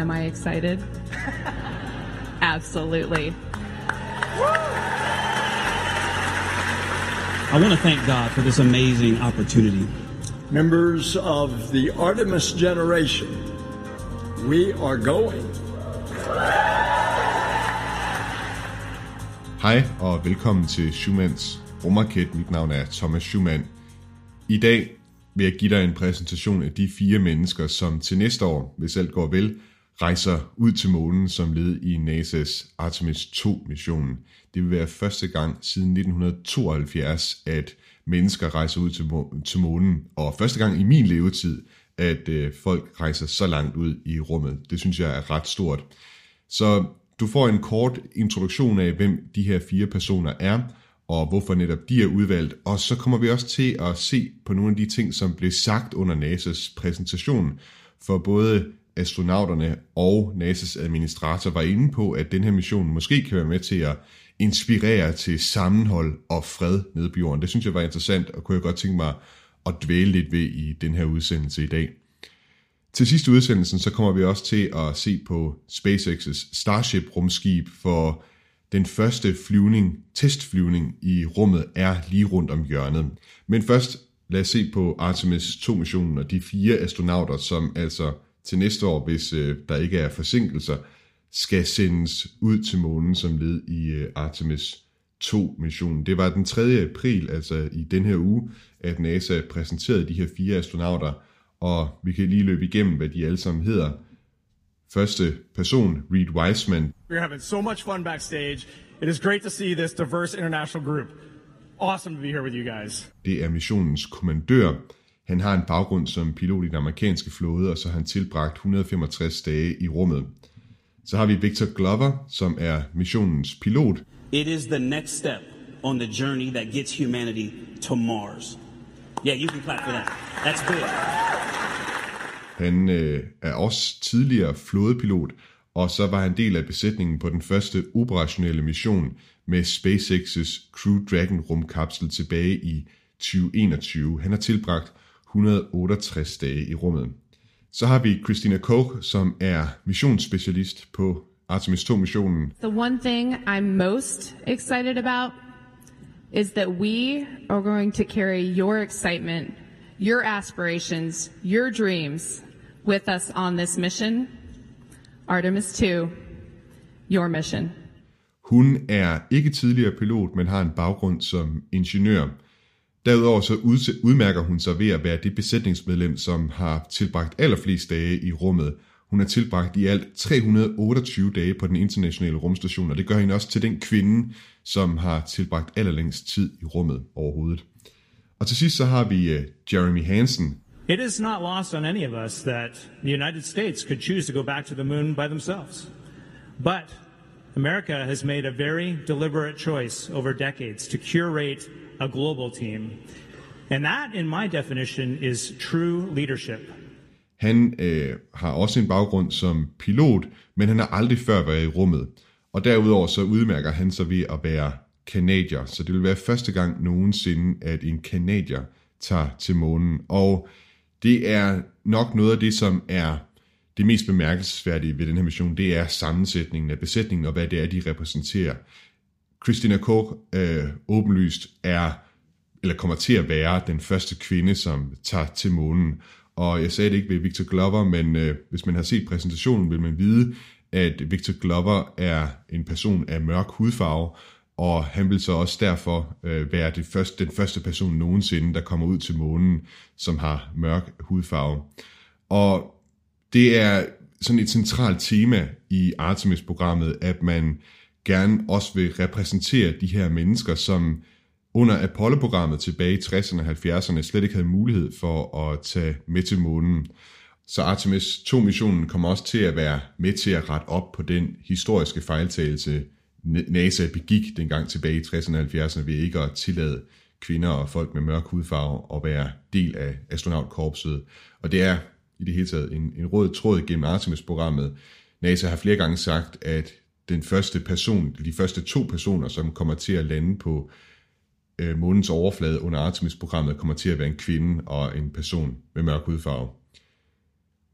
Am I excited? Absolutely. I want to thank God for this amazing opportunity. Members of the Artemis generation, we are going. Hej og velkommen til Schumanns rumraket. Mit navn er Thomas Schumann. I dag vil jeg give dig en præsentation af de fire mennesker, som til næste år, hvis alt går vel, rejser ud til månen som led i NASA's Artemis 2-missionen. Det vil være første gang siden 1972, at mennesker rejser ud til, må- til månen, og første gang i min levetid, at øh, folk rejser så langt ud i rummet. Det synes jeg er ret stort. Så du får en kort introduktion af, hvem de her fire personer er, og hvorfor netop de er udvalgt, og så kommer vi også til at se på nogle af de ting, som blev sagt under NASA's præsentation, for både astronauterne og NASA's administrator var inde på, at den her mission måske kan være med til at inspirere til sammenhold og fred nede på jorden. Det synes jeg var interessant, og kunne jeg godt tænke mig at dvæle lidt ved i den her udsendelse i dag. Til sidste udsendelsen, så kommer vi også til at se på SpaceX's Starship-rumskib, for den første flyvning, testflyvning i rummet er lige rundt om hjørnet. Men først lad os se på Artemis 2-missionen og de fire astronauter, som altså til næste år, hvis øh, der ikke er forsinkelser, skal sendes ud til månen som led i øh, Artemis 2-missionen. Det var den 3. april, altså i den her uge, at NASA præsenterede de her fire astronauter, og vi kan lige løbe igennem, hvad de alle sammen hedder. Første person, Reed Wiseman, We're having so much fun backstage. It is great to see this diverse international group. Awesome to be here with you guys. det er missionens kommandør. Han har en baggrund som pilot i den amerikanske flåde, og så har han tilbragt 165 dage i rummet. Så har vi Victor Glover, som er missionens pilot. It is the next step on the journey that gets humanity to Mars. Yeah, you can clap for that. That's big. Han øh, er også tidligere flådepilot, og så var han del af besætningen på den første operationelle mission med SpaceX's Crew Dragon rumkapsel tilbage i 2021. Han har tilbragt 168 dage i rummet. Så har vi Christina Koch, som er missionsspecialist på Artemis 2-missionen. The one thing I'm most excited about is that we are going to carry your excitement, your aspirations, your dreams with us on this mission. Artemis 2, your mission. Hun er ikke tidligere pilot, men har en baggrund som ingeniør. Derudover så udmærker hun sig ved at være det besætningsmedlem, som har tilbragt allerflest dage i rummet. Hun har tilbragt i alt 328 dage på den internationale rumstation, og det gør hende også til den kvinde, som har tilbragt allerlængst tid i rummet overhovedet. Og til sidst så har vi uh, Jeremy Hansen. It is not lost on any of us that the United States could choose to go back to the moon by themselves. But America has made a very deliberate choice over decades to curate a global team. And that, in my definition, is true leadership. Han øh, har også en baggrund som pilot, men han har aldrig før været i rummet. Og derudover så udmærker han sig ved at være kanadier, så det vil være første gang nogensinde, at en kanadier tager til månen. Og det er nok noget af det, som er det mest bemærkelsesværdige ved den her mission, det er sammensætningen af besætningen og hvad det er, de repræsenterer. Christina Koch øh, åbenlyst er, eller kommer til at være den første kvinde, som tager til månen. Og jeg sagde det ikke ved Victor Glover, men øh, hvis man har set præsentationen, vil man vide, at Victor Glover er en person af mørk hudfarve, og han vil så også derfor øh, være det første, den første person nogensinde, der kommer ud til månen, som har mørk hudfarve. Og det er sådan et centralt tema i Artemis-programmet, at man gerne også vil repræsentere de her mennesker, som under Apollo-programmet tilbage i 60'erne og 70'erne slet ikke havde mulighed for at tage med til månen. Så Artemis 2-missionen kommer også til at være med til at rette op på den historiske fejltagelse, NASA begik dengang tilbage i 60'erne og 70'erne ved ikke at tillade kvinder og folk med mørk hudfarve at være del af astronautkorpset. Og det er i det hele taget en, en rød tråd gennem Artemis-programmet. NASA har flere gange sagt, at den første person, de første to personer, som kommer til at lande på øh, månens overflade under Artemis-programmet, kommer til at være en kvinde og en person med mørk hudfarve.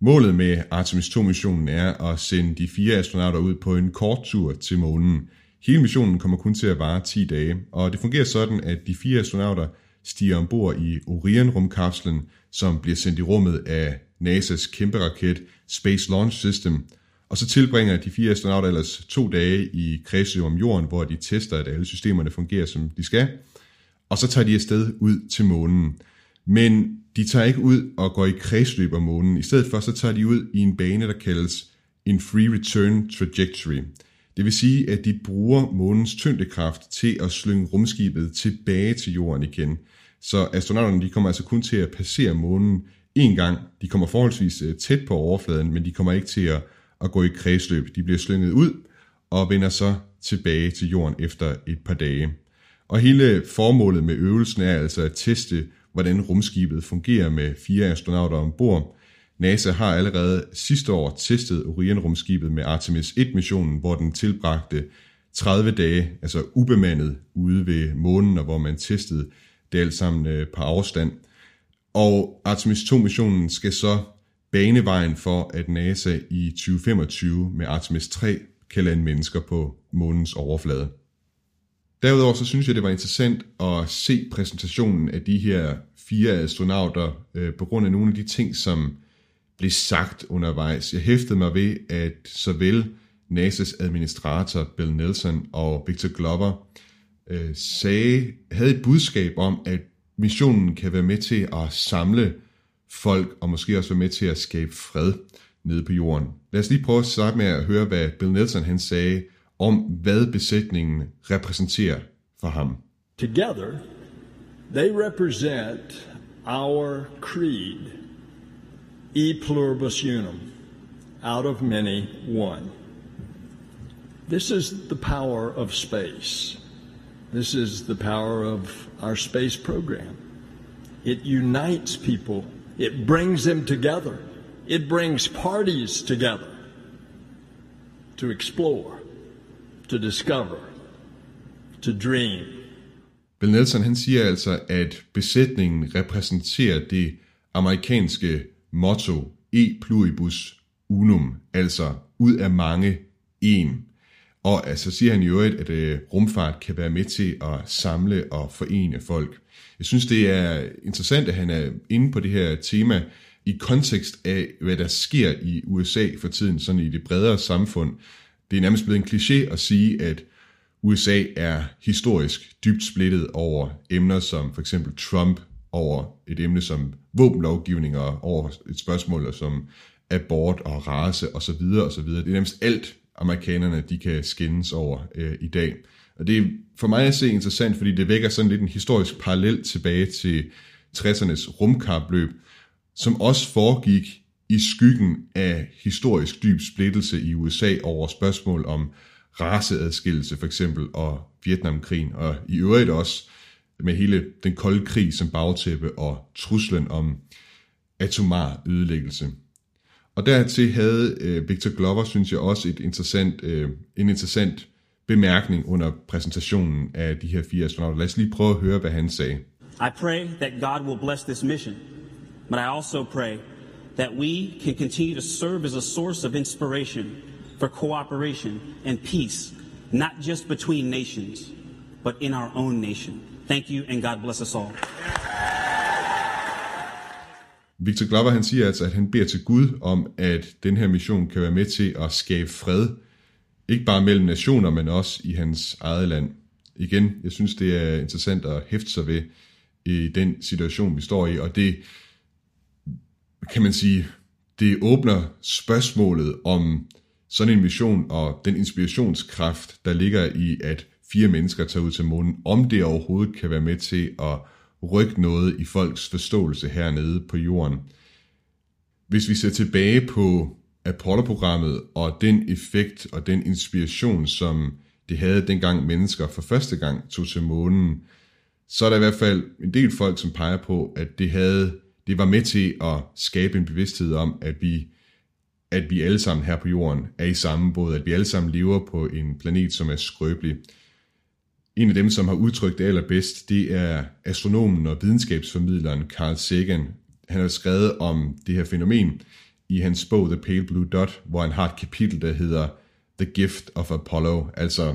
Målet med Artemis 2-missionen er at sende de fire astronauter ud på en kort tur til månen. Hele missionen kommer kun til at vare 10 dage, og det fungerer sådan, at de fire astronauter stiger ombord i Orion-rumkapslen, som bliver sendt i rummet af NASA's kæmpe raket Space Launch System, og så tilbringer de fire astronauter ellers to dage i kredsløb om jorden, hvor de tester, at alle systemerne fungerer, som de skal, og så tager de afsted ud til månen. Men de tager ikke ud og går i kredsløb om månen. I stedet for så tager de ud i en bane, der kaldes en free return trajectory. Det vil sige, at de bruger månens tyngdekraft til at slynge rumskibet tilbage til jorden igen. Så astronauterne de kommer altså kun til at passere månen en gang. De kommer forholdsvis øh, tæt på overfladen, men de kommer ikke til at, og går i kredsløb. De bliver slynget ud og vender så tilbage til jorden efter et par dage. Og hele formålet med øvelsen er altså at teste, hvordan rumskibet fungerer med fire astronauter ombord. NASA har allerede sidste år testet Orion-rumskibet med Artemis 1-missionen, hvor den tilbragte 30 dage, altså ubemandet, ude ved månen, og hvor man testede det alt sammen øh, på afstand. Og Artemis 2-missionen skal så banevejen for, at NASA i 2025 med Artemis 3 kan lande mennesker på månens overflade. Derudover så synes jeg, det var interessant at se præsentationen af de her fire astronauter øh, på grund af nogle af de ting, som blev sagt undervejs. Jeg hæftede mig ved, at såvel NASA's administrator Bill Nelson og Victor Glover øh, sagde, havde et budskab om, at missionen kan være med til at samle folk, og måske også være med til at skabe fred nede på jorden. Lad os lige prøve at starte med at høre, hvad Bill Nelson han sagde om, hvad besætningen repræsenterer for ham. Together, they represent our creed, e pluribus unum, out of many, one. This is the power of space. This is the power of our space program. It unites people, it brings them together, it brings parties together to explore, to discover, to dream. Bill Nelson han siger altså, at besætningen repræsenterer det amerikanske motto E pluribus unum, altså ud af mange en. Og altså siger han i øvrigt, at øh, rumfart kan være med til at samle og forene folk. Jeg synes, det er interessant, at han er inde på det her tema i kontekst af, hvad der sker i USA for tiden, sådan i det bredere samfund. Det er nærmest blevet en kliché at sige, at USA er historisk dybt splittet over emner som for eksempel Trump, over et emne som våbenlovgivning og over et spørgsmål som abort og race osv. osv. Det er nærmest alt, amerikanerne de kan skændes over øh, i dag. Og det er for mig at se interessant, fordi det vækker sådan lidt en historisk parallel tilbage til 60'ernes rumkapløb, som også foregik i skyggen af historisk dyb splittelse i USA over spørgsmål om raceadskillelse for eksempel og Vietnamkrigen, og i øvrigt også med hele den kolde krig som bagtæppe og truslen om atomar ødelæggelse. Og dertil havde øh, Victor Glover, synes jeg, også et interessant, øh, en interessant bemærkning under præsentationen af de her fire astronauter. Lad os lige prøve at høre, hvad han sagde. I pray that God will bless this mission, but I also pray that we can continue to serve as a source of inspiration for cooperation and peace, not just between nations, but in our own nation. Thank you, and God bless us all. Victor Glover han siger altså, at han beder til Gud om, at den her mission kan være med til at skabe fred, ikke bare mellem nationer, men også i hans eget land. Igen, jeg synes, det er interessant at hæfte sig ved i den situation, vi står i, og det kan man sige, det åbner spørgsmålet om sådan en mission og den inspirationskraft, der ligger i, at fire mennesker tager ud til månen, om det overhovedet kan være med til at rykke noget i folks forståelse hernede på jorden. Hvis vi ser tilbage på Apollo-programmet og den effekt og den inspiration, som det havde dengang mennesker for første gang tog til månen, så er der i hvert fald en del folk, som peger på, at det, havde, det var med til at skabe en bevidsthed om, at vi, at vi alle sammen her på jorden er i samme båd, at vi alle sammen lever på en planet, som er skrøbelig. En af dem, som har udtrykt det allerbedst, det er astronomen og videnskabsformidleren Carl Sagan. Han har skrevet om det her fænomen, i hans bog The Pale Blue Dot, hvor han har et kapitel, der hedder The Gift of Apollo, altså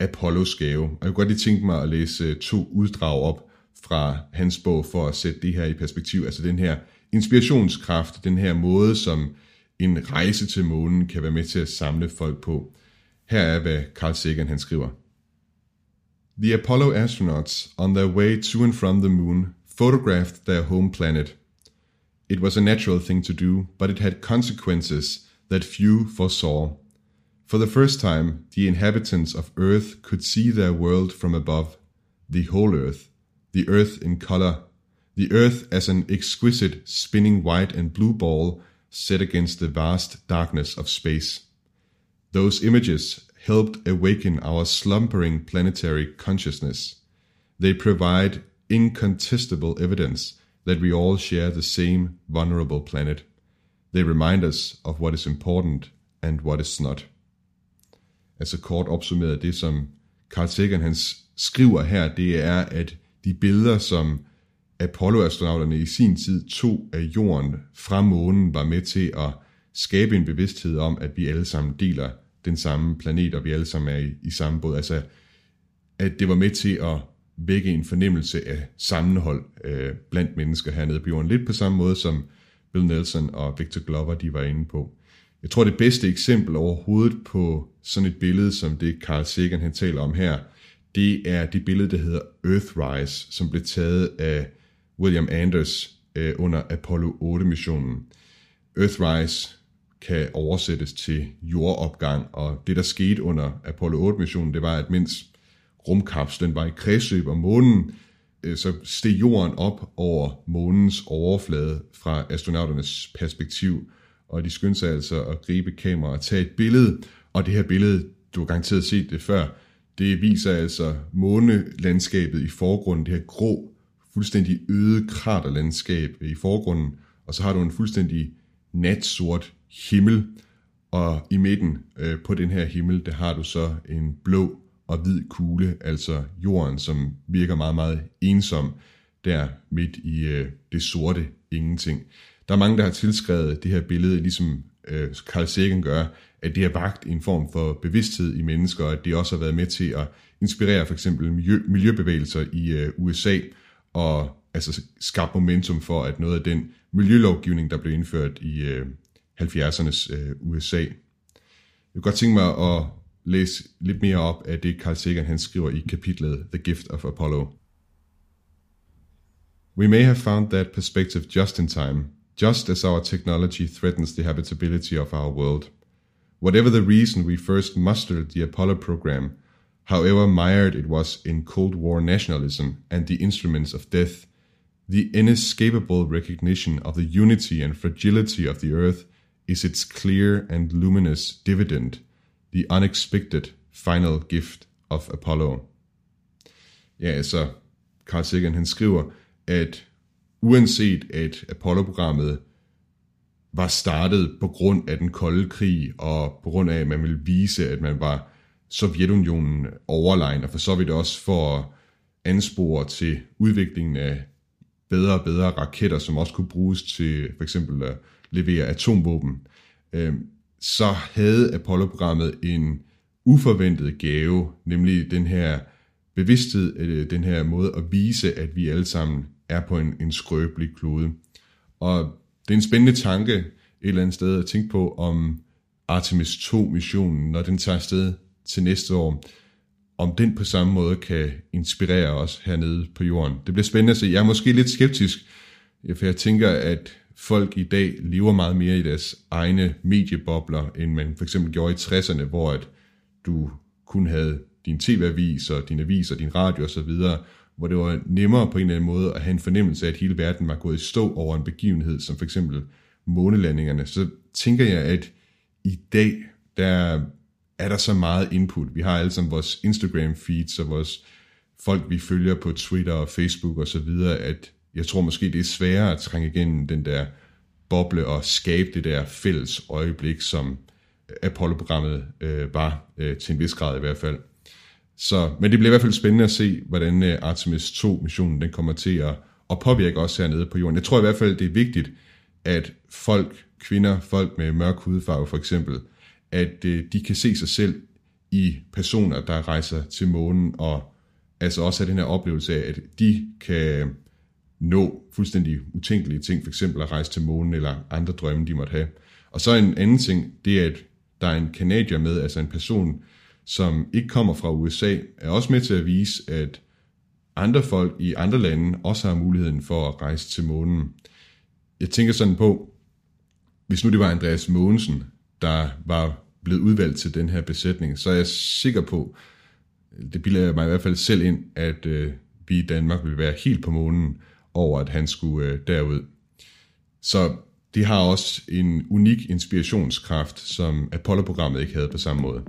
Apollos gave. Og jeg kunne godt lige tænke mig at læse øh, to uddrag op fra hans bog for at sætte det her i perspektiv. Altså den her inspirationskraft, den her måde, som en rejse til månen kan være med til at samle folk på. Her er, hvad Carl Sagan han skriver. The Apollo astronauts on their way to and from the moon photographed their home planet. It was a natural thing to do, but it had consequences that few foresaw. For the first time, the inhabitants of Earth could see their world from above, the whole Earth, the Earth in color, the Earth as an exquisite spinning white and blue ball set against the vast darkness of space. Those images helped awaken our slumbering planetary consciousness. They provide incontestable evidence that we all share the same vulnerable planet. They remind us of what is important and what is not. Altså kort opsummeret, det som Carl Sagan han skriver her, det er, at de billeder, som Apollo-astronauterne i sin tid tog af jorden fra månen, var med til at skabe en bevidsthed om, at vi alle sammen deler den samme planet, og vi alle sammen er i, i samme båd. Altså, at det var med til at vække en fornemmelse af sammenhold øh, blandt mennesker hernede på jorden. Lidt på samme måde som Bill Nelson og Victor Glover, de var inde på. Jeg tror, det bedste eksempel overhovedet på sådan et billede, som det Carl Sagan han taler om her, det er det billede, der hedder Earthrise, som blev taget af William Anders øh, under Apollo 8-missionen. Earthrise kan oversættes til jordopgang, og det der skete under Apollo 8-missionen, det var, at mens rumkapslen var i kredsløb om månen, øh, så steg jorden op over månens overflade fra astronauternes perspektiv, og de skyndte sig altså at gribe kamera og tage et billede, og det her billede, du har garanteret set det før, det viser altså månelandskabet i forgrunden, det her grå, fuldstændig øde kraterlandskab i forgrunden, og så har du en fuldstændig natsort himmel, og i midten øh, på den her himmel, der har du så en blå og hvid kugle, altså jorden, som virker meget, meget ensom der midt i øh, det sorte ingenting. Der er mange, der har tilskrevet det her billede, ligesom øh, Carl Sagan gør, at det har vagt en form for bevidsthed i mennesker, og at det også har været med til at inspirere for eksempel miljø, miljøbevægelser i øh, USA, og altså skabt momentum for, at noget af den miljølovgivning, der blev indført i øh, 70'ernes øh, USA. Jeg kunne godt tænke mig at læse lidt mere op af det, Carl Sagan han skriver i kapitlet The Gift of Apollo. We may have found that perspective just in time, just as our technology threatens the habitability of our world. Whatever the reason we first mustered the Apollo program, however mired it was in Cold War nationalism and the instruments of death, the inescapable recognition of the unity and fragility of the Earth is its clear and luminous dividend, the unexpected final gift of Apollo. Ja, altså, Carl Sagan han skriver, at uanset at Apollo-programmet var startet på grund af den kolde krig, og på grund af, at man ville vise, at man var Sovjetunionen overlegen, og for så vidt også for at anspore til udviklingen af bedre og bedre raketter, som også kunne bruges til for eksempel at levere atomvåben, øhm, så havde Apollo-programmet en uforventet gave, nemlig den her bevidsthed, øh, den her måde at vise, at vi alle sammen er på en, en skrøbelig klode. Og det er en spændende tanke et eller andet sted at tænke på, om Artemis 2-missionen, når den tager afsted til næste år, om den på samme måde kan inspirere os hernede på jorden. Det bliver spændende at se. Jeg er måske lidt skeptisk, for jeg tænker, at folk i dag lever meget mere i deres egne mediebobler, end man for eksempel gjorde i 60'erne, hvor at du kun havde din tv-avis og din avis og din radio osv., hvor det var nemmere på en eller anden måde at have en fornemmelse af, at hele verden var gået i stå over en begivenhed, som for eksempel månelandingerne, så tænker jeg, at i dag, der er der så meget input. Vi har alle sammen vores Instagram feeds og vores folk, vi følger på Twitter og Facebook og så videre, at jeg tror måske, det er sværere at trænge igennem den der boble og skabe det der fælles øjeblik, som Apollo-programmet øh, var, øh, til en vis grad i hvert fald. Så, men det bliver i hvert fald spændende at se, hvordan øh, Artemis 2-missionen den kommer til at, at påvirke os hernede på jorden. Jeg tror i hvert fald, det er vigtigt, at folk kvinder, folk med mørk hudfarve for eksempel, at øh, de kan se sig selv i personer, der rejser til månen, og altså også have den her oplevelse af, at de kan nå fuldstændig utænkelige ting, for eksempel at rejse til månen eller andre drømme, de måtte have. Og så en anden ting, det er, at der er en kanadier med, altså en person, som ikke kommer fra USA, er også med til at vise, at andre folk i andre lande også har muligheden for at rejse til månen. Jeg tænker sådan på, hvis nu det var Andreas Mogensen, der var blevet udvalgt til den her besætning, så er jeg sikker på, det bilder jeg mig i hvert fald selv ind, at øh, vi i Danmark vil være helt på månen over, at han skulle øh, derud. Så det har også en unik inspirationskraft, som Apollo-programmet ikke havde på samme måde.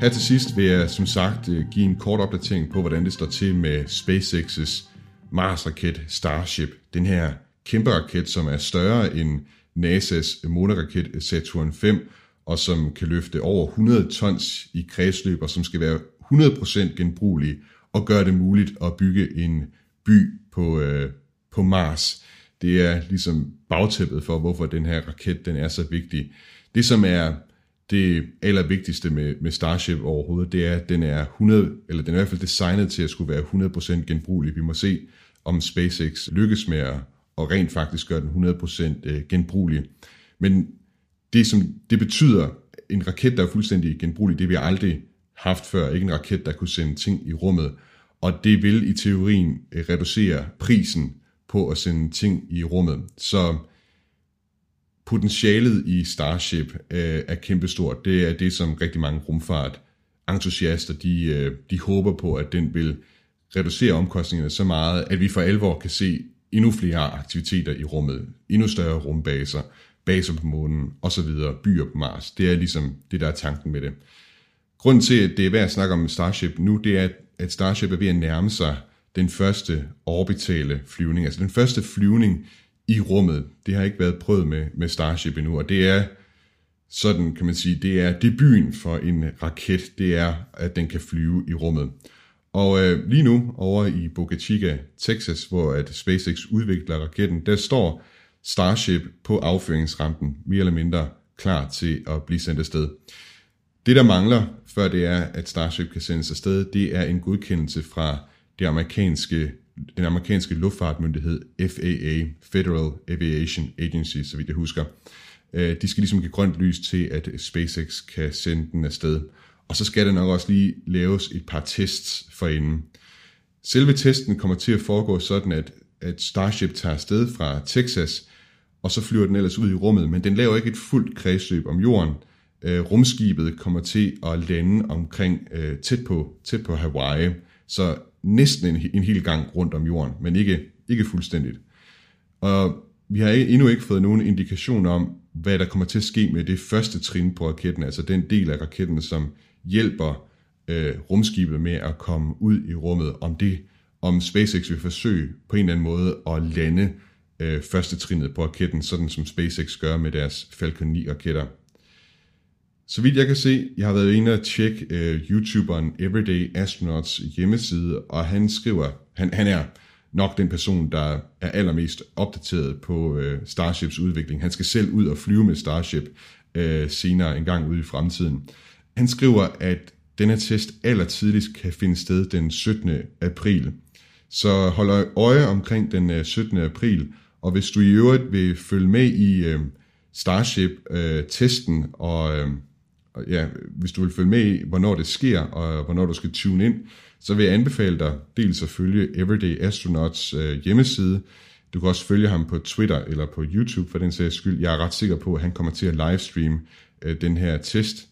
Her til sidst vil jeg som sagt øh, give en kort opdatering på, hvordan det står til med SpaceX's Mars-raket Starship. Den her kæmpe raket, som er større end NASA's måneraket Saturn 5, og som kan løfte over 100 tons i kredsløb, og som skal være 100% genbrugelig og gøre det muligt at bygge en by på, øh, på Mars. Det er ligesom bagtæppet for, hvorfor den her raket den er så vigtig. Det, som er det allervigtigste med, med Starship overhovedet, det er, at den er 100, eller den er i hvert fald designet til at skulle være 100% genbrugelig. Vi må se, om SpaceX lykkes med at, og rent faktisk gøre den 100% øh, genbrugelig. Men det, som det betyder, en raket, der er fuldstændig genbrugelig, det vi aldrig haft før. Ikke en raket, der kunne sende ting i rummet. Og det vil i teorien øh, reducere prisen på at sende ting i rummet. Så potentialet i Starship øh, er kæmpestort. Det er det, som rigtig mange rumfart entusiaster, de, øh, de håber på, at den vil reducere omkostningerne så meget, at vi for alvor kan se endnu flere aktiviteter i rummet, endnu større rumbaser, baser på månen osv., byer på Mars. Det er ligesom det, der er tanken med det. Grunden til, at det er værd at snakke om Starship nu, det er, at Starship er ved at nærme sig den første orbitale flyvning, altså den første flyvning i rummet. Det har ikke været prøvet med, med Starship endnu, og det er sådan, kan man sige, det er debuten for en raket, det er, at den kan flyve i rummet. Og øh, lige nu over i Boca Chica, Texas, hvor at SpaceX udvikler raketten, der står Starship på afføringsrampen, mere eller mindre klar til at blive sendt afsted. Det, der mangler, før det er, at Starship kan sendes afsted, det er en godkendelse fra det amerikanske, den amerikanske luftfartmyndighed FAA, Federal Aviation Agency, så vidt jeg husker. Øh, de skal ligesom give grønt lys til, at SpaceX kan sende den afsted. Og så skal der nok også lige laves et par tests for inden. Selve testen kommer til at foregå sådan, at, at Starship tager afsted fra Texas, og så flyver den ellers ud i rummet, men den laver ikke et fuldt kredsløb om jorden. Øh, rumskibet kommer til at lande omkring øh, tæt, på, tæt på Hawaii, så næsten en, en hel gang rundt om jorden, men ikke, ikke fuldstændigt. Og vi har endnu ikke fået nogen indikation om, hvad der kommer til at ske med det første trin på raketten, altså den del af raketten, som hjælper øh, rumskibet med at komme ud i rummet, om det om SpaceX vil forsøge på en eller anden måde at lande øh, første trinet på raketten, sådan som SpaceX gør med deres Falcon 9 raketter. Så vidt jeg kan se, jeg har været inde og tjekke øh, YouTuberen Everyday Astronauts hjemmeside, og han skriver, han, han er nok den person, der er allermest opdateret på øh, Starships udvikling. Han skal selv ud og flyve med Starship øh, senere en gang ude i fremtiden. Han skriver, at denne test allertidligst kan finde sted den 17. april. Så hold øje omkring den øh, 17. April, og hvis du i øvrigt vil følge med i øh, Starship-testen, øh, og øh, ja, hvis du vil følge med i, hvornår det sker, og hvornår du skal tune ind, så vil jeg anbefale dig dels at følge Everyday Astronauts øh, hjemmeside. Du kan også følge ham på Twitter eller på YouTube for den sags skyld. Jeg er ret sikker på, at han kommer til at livestream øh, den her test.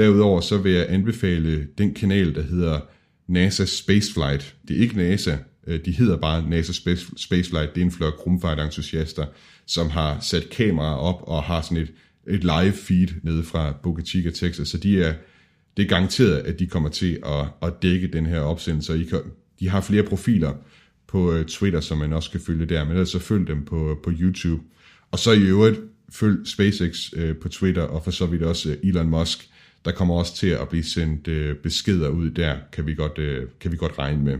Derudover så vil jeg anbefale den kanal, der hedder NASA Spaceflight. Det er ikke NASA, øh, de hedder bare NASA Spaceflight. Det er en flok rumfartentusiaster, som har sat kameraer op og har sådan et, et live feed nede fra Boca Chica, Texas. Så de er, det er garanteret, at de kommer til at, at dække den her opsendelse. I kan, de har flere profiler på øh, Twitter, som man også kan følge der, men ellers så følg dem på, på YouTube. Og så i øvrigt følg SpaceX øh, på Twitter, og for så vidt også øh, Elon Musk, der kommer også til at blive sendt øh, beskeder ud der, kan vi godt, øh, kan vi godt regne med.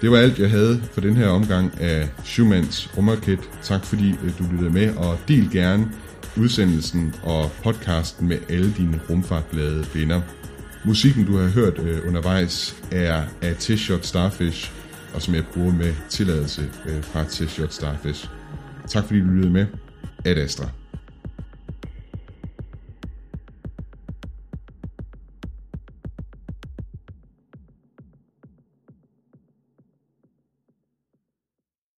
Det var alt, jeg havde for den her omgang af Schumanns rumraket. Tak fordi øh, du lyttede med, og del gerne udsendelsen og podcasten med alle dine rumfartglade venner. Musikken, du har hørt øh, undervejs, er af T-Shot Starfish, og som jeg bruger med tilladelse øh, fra T-Shot Starfish. Tak fordi du lyttede med. Ad Astra.